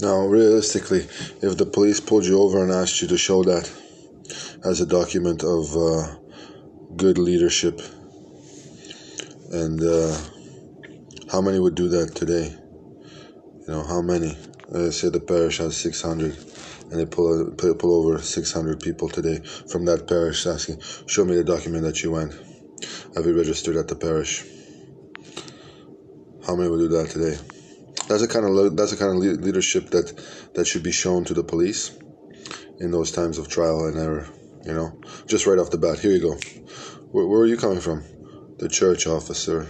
Now, realistically, if the police pulled you over and asked you to show that as a document of uh, good leadership, and uh, how many would do that today? You know, how many? Let's say the parish has 600 and they pull, pull over 600 people today from that parish asking, show me the document that you went. Have you registered at the parish? How many would do that today? That's the kind of that's the kind of leadership that that should be shown to the police in those times of trial and error. You know, just right off the bat. Here you go. Where, where are you coming from? The church officer.